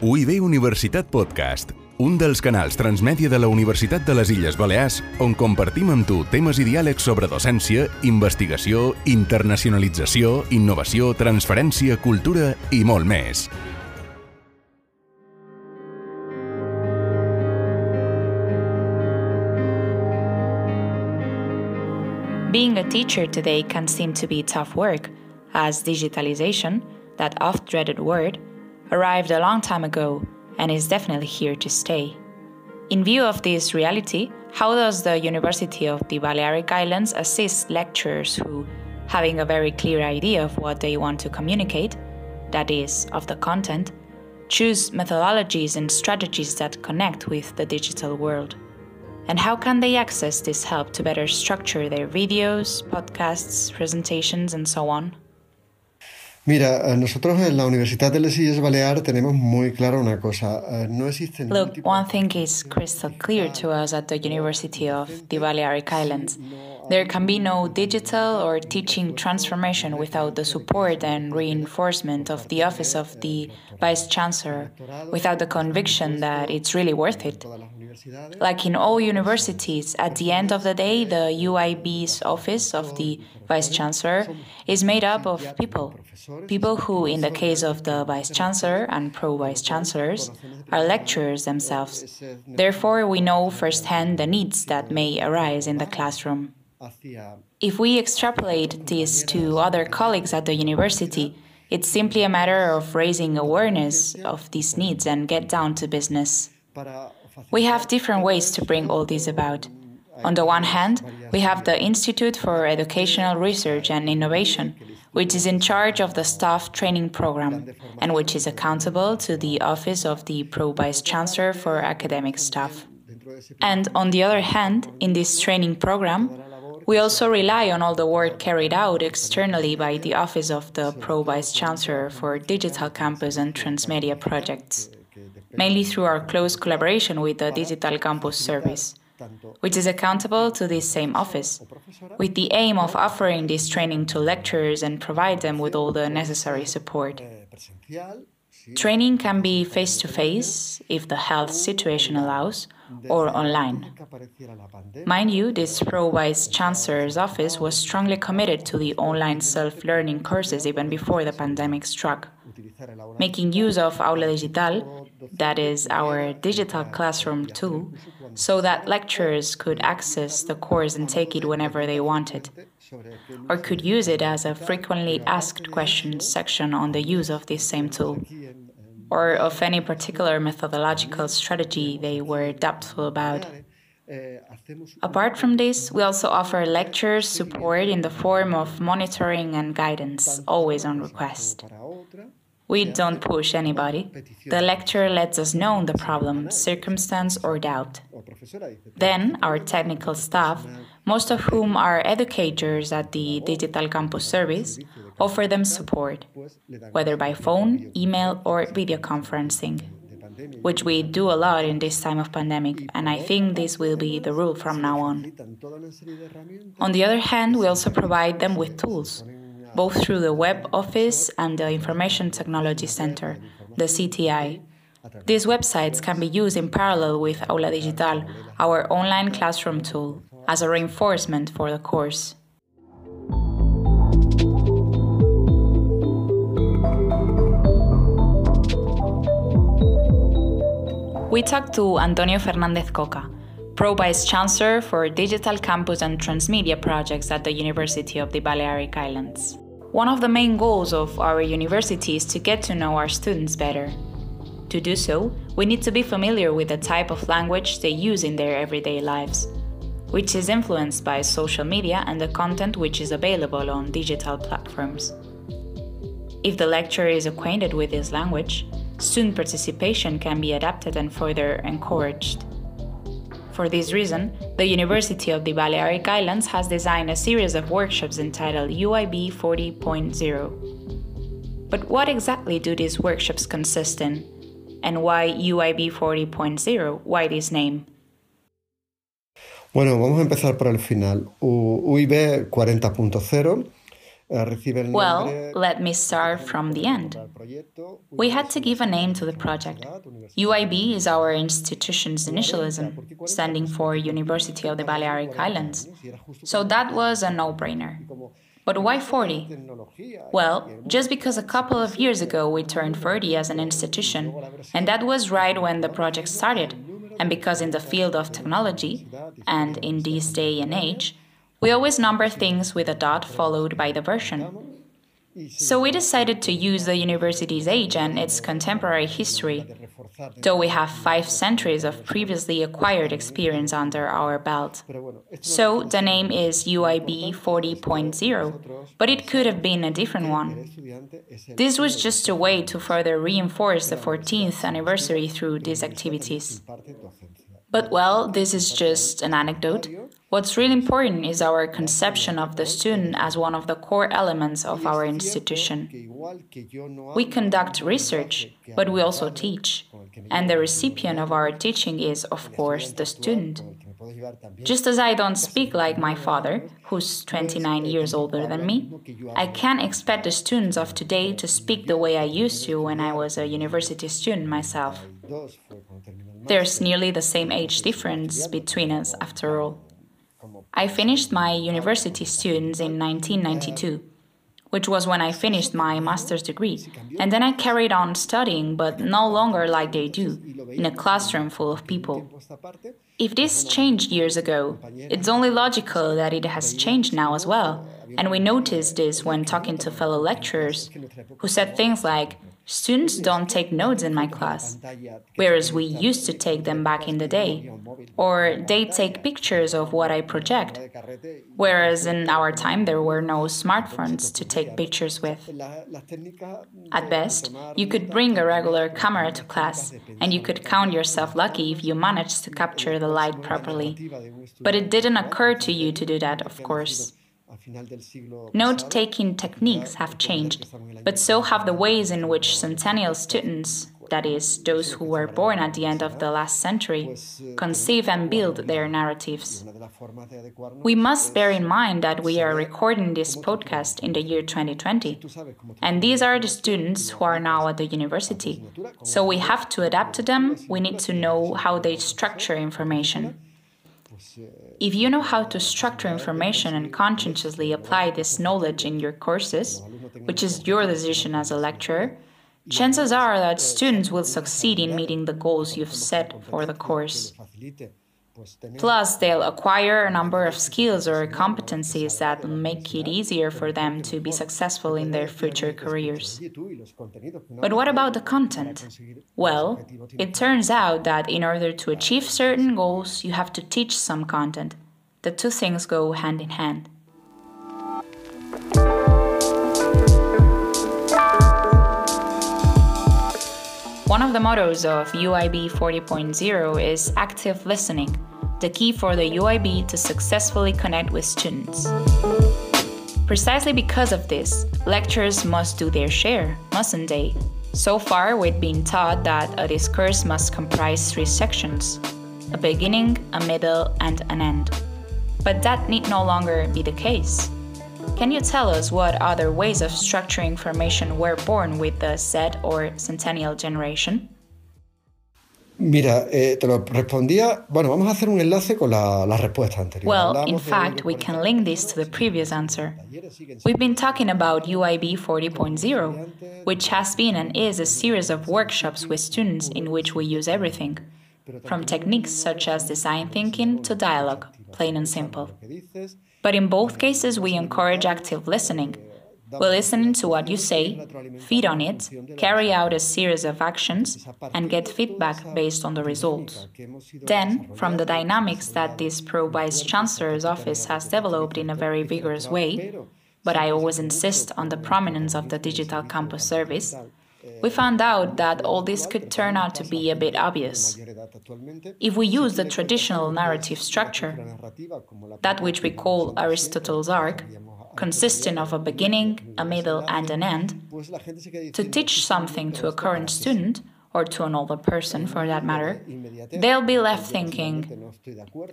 UIB Universitat Podcast, un dels canals transmèdia de la Universitat de les Illes Balears on compartim amb tu temes i diàlegs sobre docència, investigació, internacionalització, innovació, transferència, cultura i molt més. Being a teacher today can seem to be tough work, as digitalization, that oft dreaded word, arrived a long time ago and is definitely here to stay. In view of this reality, how does the University of the Balearic Islands assist lecturers who, having a very clear idea of what they want to communicate, that is, of the content, choose methodologies and strategies that connect with the digital world? And how can they access this help to better structure their videos, podcasts, presentations, and so on? Mira, eh, nosotros en la Universidad de las Islas Baleares tenemos muy clara una cosa. Eh, no existe Look, one thing is crystal clear to us at the University of the Balearic Islands. There can be no digital or teaching transformation without the support and reinforcement of the office of the Vice Chancellor, without the conviction that it's really worth it. Like in all universities, at the end of the day, the UIB's office of the Vice Chancellor is made up of people. People who, in the case of the Vice Chancellor and Pro Vice Chancellors, are lecturers themselves. Therefore, we know firsthand the needs that may arise in the classroom. If we extrapolate this to other colleagues at the university, it's simply a matter of raising awareness of these needs and get down to business. We have different ways to bring all this about. On the one hand, we have the Institute for Educational Research and Innovation, which is in charge of the staff training program and which is accountable to the Office of the Pro Vice Chancellor for Academic Staff. And on the other hand, in this training program, we also rely on all the work carried out externally by the Office of the Pro Vice Chancellor for Digital Campus and Transmedia projects mainly through our close collaboration with the Digital Campus Service, which is accountable to this same office, with the aim of offering this training to lecturers and provide them with all the necessary support. Training can be face to face, if the health situation allows, or online. Mind you, this Pro Vice Chancellor's office was strongly committed to the online self learning courses even before the pandemic struck. Making use of Aula Digital, that is our digital classroom tool, so that lecturers could access the course and take it whenever they wanted, or could use it as a frequently asked questions section on the use of this same tool, or of any particular methodological strategy they were doubtful about. Apart from this, we also offer lecture support in the form of monitoring and guidance, always on request. We don't push anybody. The lecturer lets us know the problem, circumstance, or doubt. Then, our technical staff, most of whom are educators at the Digital Campus Service, offer them support, whether by phone, email, or video conferencing, which we do a lot in this time of pandemic, and I think this will be the rule from now on. On the other hand, we also provide them with tools both through the Web Office and the Information Technology Center, the CTI. These websites can be used in parallel with Aula Digital, our online classroom tool, as a reinforcement for the course. We talked to Antonio Fernandez Coca, Pro Vice Chancellor for Digital Campus and Transmedia projects at the University of the Balearic Islands. One of the main goals of our university is to get to know our students better. To do so, we need to be familiar with the type of language they use in their everyday lives, which is influenced by social media and the content which is available on digital platforms. If the lecturer is acquainted with this language, student participation can be adapted and further encouraged. For this reason, the University of the Balearic Islands has designed a series of workshops entitled UIB 40.0. But what exactly do these workshops consist in? And why UIB 40.0? Why this name? Bueno, vamos a empezar por el final. UIB 40.0 Well, let me start from the end. We had to give a name to the project. UIB is our institution's initialism, standing for University of the Balearic Islands. So that was a no brainer. But why 40? Well, just because a couple of years ago we turned 40 as an institution, and that was right when the project started, and because in the field of technology, and in this day and age, we always number things with a dot followed by the version. So we decided to use the university's age and its contemporary history, though we have five centuries of previously acquired experience under our belt. So the name is UIB 40.0, but it could have been a different one. This was just a way to further reinforce the 14th anniversary through these activities. But well, this is just an anecdote. What's really important is our conception of the student as one of the core elements of our institution. We conduct research, but we also teach, and the recipient of our teaching is, of course, the student. Just as I don't speak like my father, who's 29 years older than me, I can't expect the students of today to speak the way I used to when I was a university student myself. There's nearly the same age difference between us, after all. I finished my university students in 1992, which was when I finished my master's degree, and then I carried on studying, but no longer like they do, in a classroom full of people. If this changed years ago, it's only logical that it has changed now as well, and we noticed this when talking to fellow lecturers, who said things like, Students don't take notes in my class, whereas we used to take them back in the day. Or they take pictures of what I project, whereas in our time there were no smartphones to take pictures with. At best, you could bring a regular camera to class, and you could count yourself lucky if you managed to capture the light properly. But it didn't occur to you to do that, of course. Note taking techniques have changed, but so have the ways in which centennial students, that is, those who were born at the end of the last century, conceive and build their narratives. We must bear in mind that we are recording this podcast in the year 2020, and these are the students who are now at the university. So we have to adapt to them, we need to know how they structure information. If you know how to structure information and conscientiously apply this knowledge in your courses, which is your decision as a lecturer, chances are that students will succeed in meeting the goals you've set for the course. Plus, they'll acquire a number of skills or competencies that will make it easier for them to be successful in their future careers. But what about the content? Well, it turns out that in order to achieve certain goals, you have to teach some content. The two things go hand in hand. One of the mottos of UIB 40.0 is active listening, the key for the UIB to successfully connect with students. Precisely because of this, lecturers must do their share, mustn't they? So far, we've been taught that a discourse must comprise three sections a beginning, a middle, and an end. But that need no longer be the case. Can you tell us what other ways of structuring information were born with the Z or Centennial generation? Mira, eh, te lo respondía. Bueno, vamos a hacer un enlace con la, la respuesta anterior. Well, in fact, we can link this to the previous answer. We've been talking about UIB 40.0, which has been and is a series of workshops with students in which we use everything, from techniques such as design thinking to dialogue, plain and simple. But in both cases, we encourage active listening. We listen to what you say, feed on it, carry out a series of actions, and get feedback based on the results. Then, from the dynamics that this Pro Vice Chancellor's office has developed in a very vigorous way, but I always insist on the prominence of the digital campus service, we found out that all this could turn out to be a bit obvious. If we use the traditional narrative structure, that which we call Aristotle's arc, consisting of a beginning, a middle, and an end, to teach something to a current student, or to an older person for that matter, they'll be left thinking,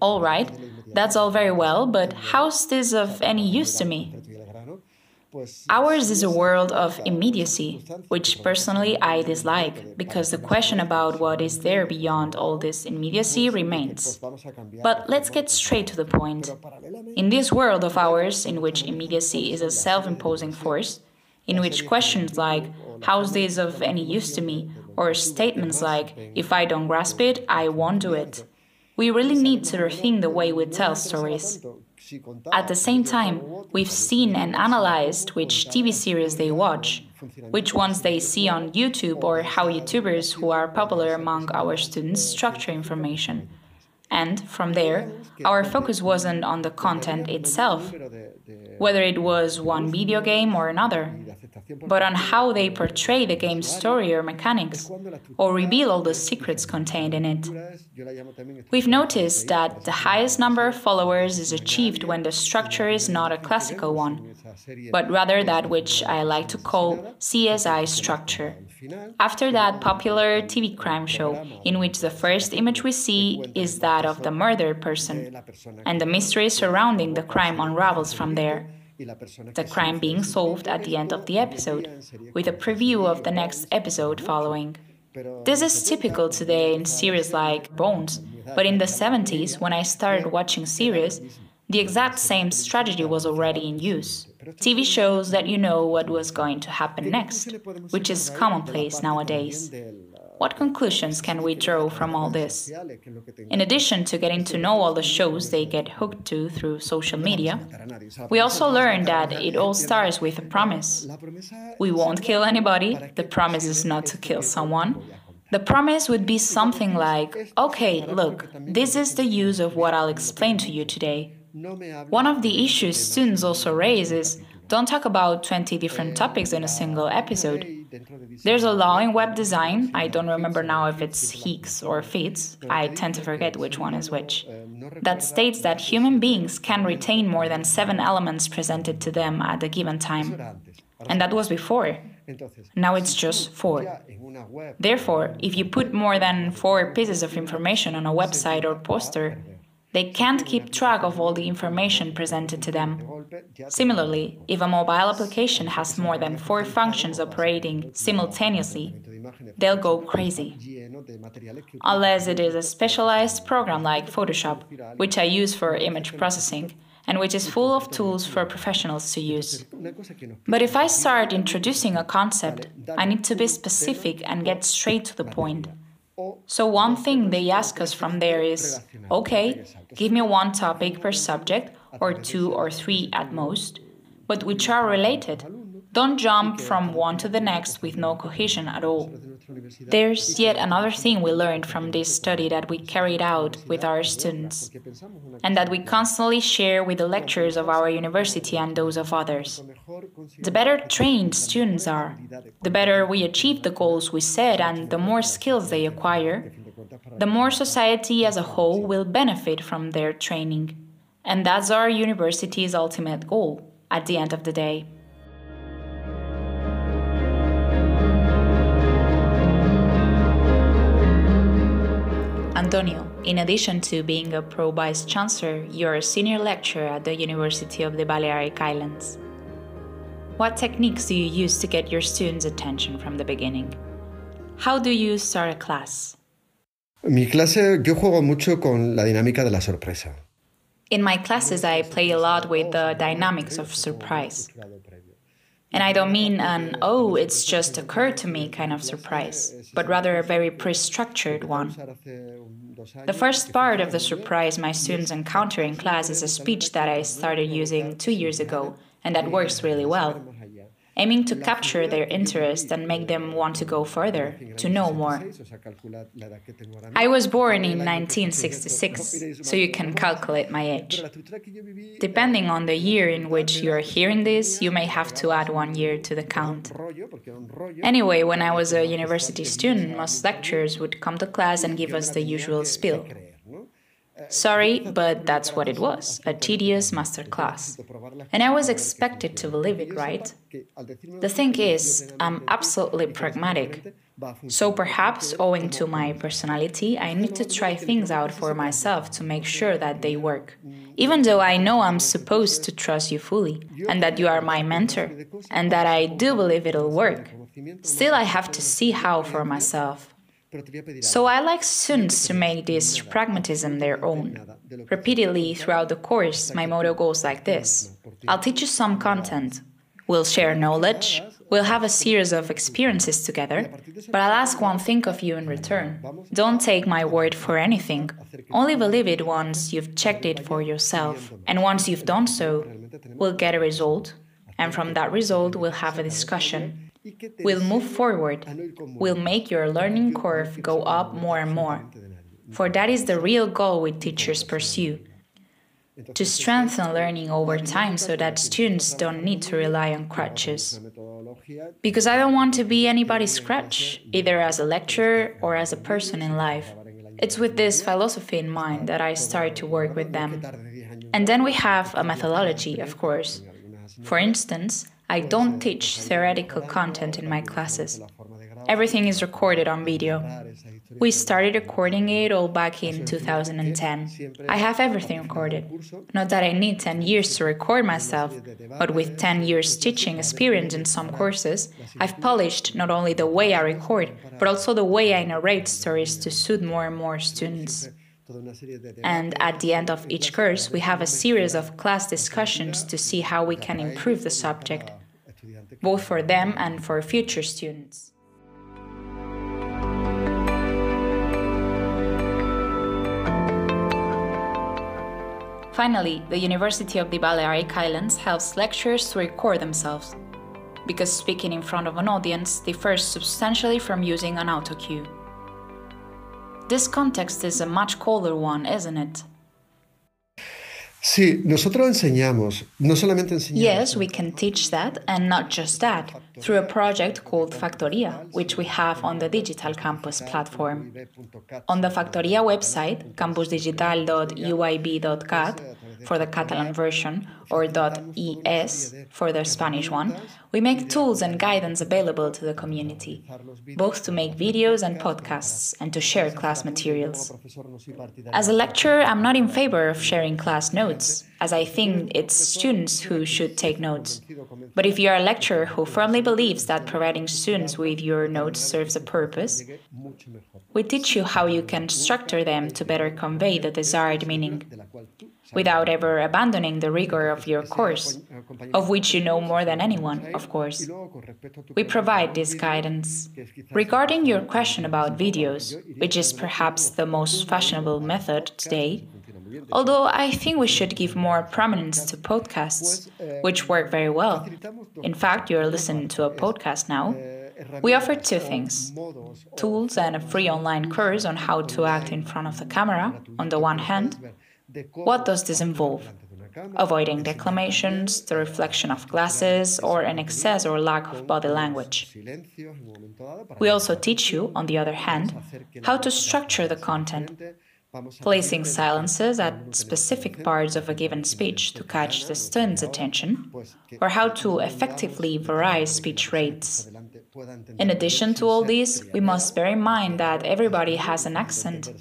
all right, that's all very well, but how's this of any use to me? Ours is a world of immediacy, which personally I dislike, because the question about what is there beyond all this immediacy remains. But let's get straight to the point. In this world of ours, in which immediacy is a self imposing force, in which questions like, How's this of any use to me? or statements like, If I don't grasp it, I won't do it. We really need to rethink the way we tell stories. At the same time, we've seen and analyzed which TV series they watch, which ones they see on YouTube, or how YouTubers who are popular among our students structure information. And from there, our focus wasn't on the content itself, whether it was one video game or another, but on how they portray the game's story or mechanics, or reveal all the secrets contained in it. We've noticed that the highest number of followers is achieved when the structure is not a classical one, but rather that which I like to call CSI structure. After that popular TV crime show, in which the first image we see is that of the murdered person, and the mystery surrounding the crime unravels from there. The crime being solved at the end of the episode, with a preview of the next episode following. This is typical today in series like Bones, but in the 70s, when I started watching series, the exact same strategy was already in use. TV shows that you know what was going to happen next, which is commonplace nowadays. What conclusions can we draw from all this? In addition to getting to know all the shows they get hooked to through social media, we also learn that it all starts with a promise. We won't kill anybody, the promise is not to kill someone. The promise would be something like, okay, look, this is the use of what I'll explain to you today. One of the issues students also raise is don't talk about 20 different topics in a single episode. There's a law in web design, I don't remember now if it's Hicks or Fitts, I tend to forget which one is which, that states that human beings can retain more than seven elements presented to them at a given time. And that was before. Now it's just four. Therefore, if you put more than four pieces of information on a website or poster, they can't keep track of all the information presented to them. Similarly, if a mobile application has more than four functions operating simultaneously, they'll go crazy. Unless it is a specialized program like Photoshop, which I use for image processing, and which is full of tools for professionals to use. But if I start introducing a concept, I need to be specific and get straight to the point. So, one thing they ask us from there is okay, give me one topic per subject, or two or three at most, but which are related. Don't jump from one to the next with no cohesion at all. There's yet another thing we learned from this study that we carried out with our students, and that we constantly share with the lecturers of our university and those of others. The better trained students are, the better we achieve the goals we set, and the more skills they acquire, the more society as a whole will benefit from their training. And that's our university's ultimate goal at the end of the day. Antonio, in addition to being a pro vice chancellor, you're a senior lecturer at the University of the Balearic Islands. What techniques do you use to get your students' attention from the beginning? How do you start a class? Mi clase, yo juego mucho con la dinámica de la sorpresa. In my classes, I play a lot with the dynamics of surprise. And I don't mean an, oh, it's just occurred to me kind of surprise, but rather a very pre structured one. The first part of the surprise my students encounter in class is a speech that I started using two years ago, and that works really well aiming to capture their interest and make them want to go further, to know more. I was born in 1966, so you can calculate my age. Depending on the year in which you are hearing this, you may have to add one year to the count. Anyway, when I was a university student, most lecturers would come to class and give us the usual spiel. Sorry, but that's what it was a tedious master class. And I was expected to believe it, right? The thing is, I'm absolutely pragmatic. So perhaps, owing to my personality, I need to try things out for myself to make sure that they work. Even though I know I'm supposed to trust you fully, and that you are my mentor, and that I do believe it'll work, still I have to see how for myself. So I like students to make this pragmatism their own. Repeatedly throughout the course, my motto goes like this. I'll teach you some content. We'll share knowledge, we'll have a series of experiences together, but I'll ask one thing of you in return. Don't take my word for anything. Only believe it once you've checked it for yourself. And once you've done so, we'll get a result, and from that result, we'll have a discussion will move forward, will make your learning curve go up more and more. For that is the real goal we teachers pursue to strengthen learning over time so that students don't need to rely on crutches. Because I don't want to be anybody's crutch, either as a lecturer or as a person in life. It's with this philosophy in mind that I started to work with them. And then we have a methodology, of course. For instance, I don't teach theoretical content in my classes. Everything is recorded on video. We started recording it all back in 2010. I have everything recorded. Not that I need 10 years to record myself, but with 10 years teaching experience in some courses, I've polished not only the way I record, but also the way I narrate stories to suit more and more students. And at the end of each course, we have a series of class discussions to see how we can improve the subject, both for them and for future students. Finally, the University of the Balearic Islands helps lecturers to record themselves, because speaking in front of an audience differs substantially from using an autocue. This context is a much colder one, isn't it? Sí, nosotros enseñamos, no solamente enseñamos. Yes, we can teach that, and not just that, through a project called Factoria, which we have on the Digital Campus platform. On the Factoria website, campusdigital.uib.cat, for the Catalan version, or .es for the Spanish one, we make tools and guidance available to the community, both to make videos and podcasts and to share class materials. As a lecturer, I'm not in favor of sharing class notes, as I think it's students who should take notes. But if you are a lecturer who firmly believes that providing students with your notes serves a purpose, we teach you how you can structure them to better convey the desired meaning without ever abandoning the rigor of your course, of which you know more than anyone, of course. We provide this guidance. Regarding your question about videos, which is perhaps the most fashionable method today, although I think we should give more prominence to podcasts, which work very well. In fact, you're listening to a podcast now. We offer two things tools and a free online course on how to act in front of the camera, on the one hand, what does this involve? Avoiding declamations, the reflection of glasses, or an excess or lack of body language. We also teach you, on the other hand, how to structure the content, placing silences at specific parts of a given speech to catch the student's attention, or how to effectively vary speech rates. In addition to all this, we must bear in mind that everybody has an accent.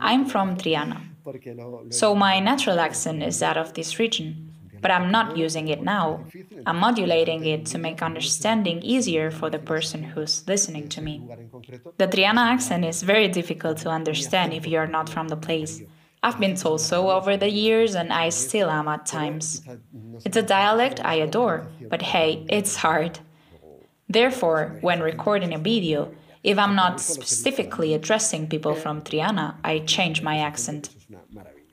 I'm from Triana. So my natural accent is that of this region, but I'm not using it now. I'm modulating it to make understanding easier for the person who's listening to me. The Triana accent is very difficult to understand if you are not from the place. I've been told so over the years, and I still am at times. It's a dialect I adore, but hey, it's hard. Therefore, when recording a video, if I'm not specifically addressing people from Triana, I change my accent.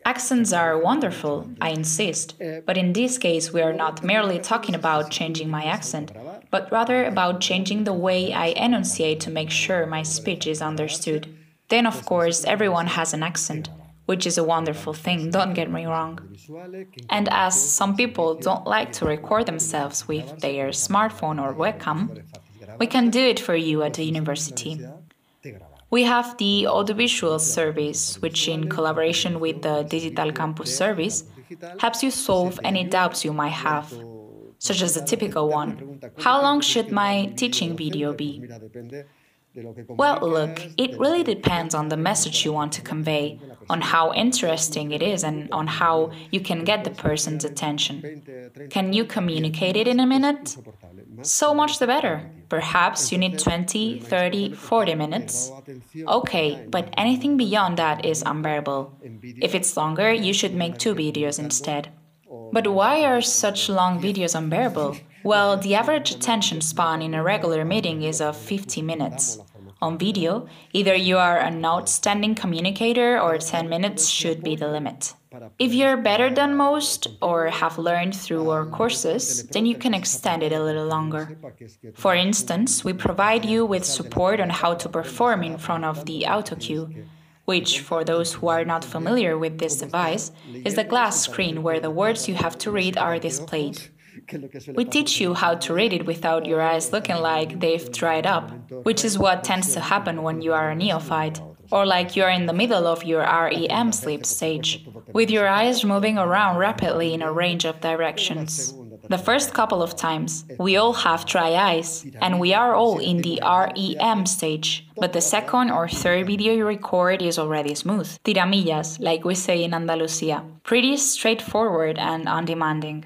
Accents are wonderful, I insist, but in this case, we are not merely talking about changing my accent, but rather about changing the way I enunciate to make sure my speech is understood. Then, of course, everyone has an accent, which is a wonderful thing, don't get me wrong. And as some people don't like to record themselves with their smartphone or webcam, we can do it for you at the university. We have the audiovisual service, which, in collaboration with the Digital Campus service, helps you solve any doubts you might have, such as the typical one How long should my teaching video be? Well, look, it really depends on the message you want to convey, on how interesting it is, and on how you can get the person's attention. Can you communicate it in a minute? So much the better. Perhaps you need 20, 30, 40 minutes. Okay, but anything beyond that is unbearable. If it's longer, you should make two videos instead. But why are such long videos unbearable? Well, the average attention span in a regular meeting is of 50 minutes. On video, either you are an outstanding communicator or 10 minutes should be the limit. If you're better than most or have learned through our courses, then you can extend it a little longer. For instance, we provide you with support on how to perform in front of the autocue, which, for those who are not familiar with this device, is the glass screen where the words you have to read are displayed. We teach you how to read it without your eyes looking like they've dried up, which is what tends to happen when you are a neophyte, or like you're in the middle of your REM sleep stage, with your eyes moving around rapidly in a range of directions. The first couple of times, we all have dry eyes, and we are all in the REM stage, but the second or third video you record is already smooth. Tiramillas, like we say in Andalusia. Pretty straightforward and undemanding.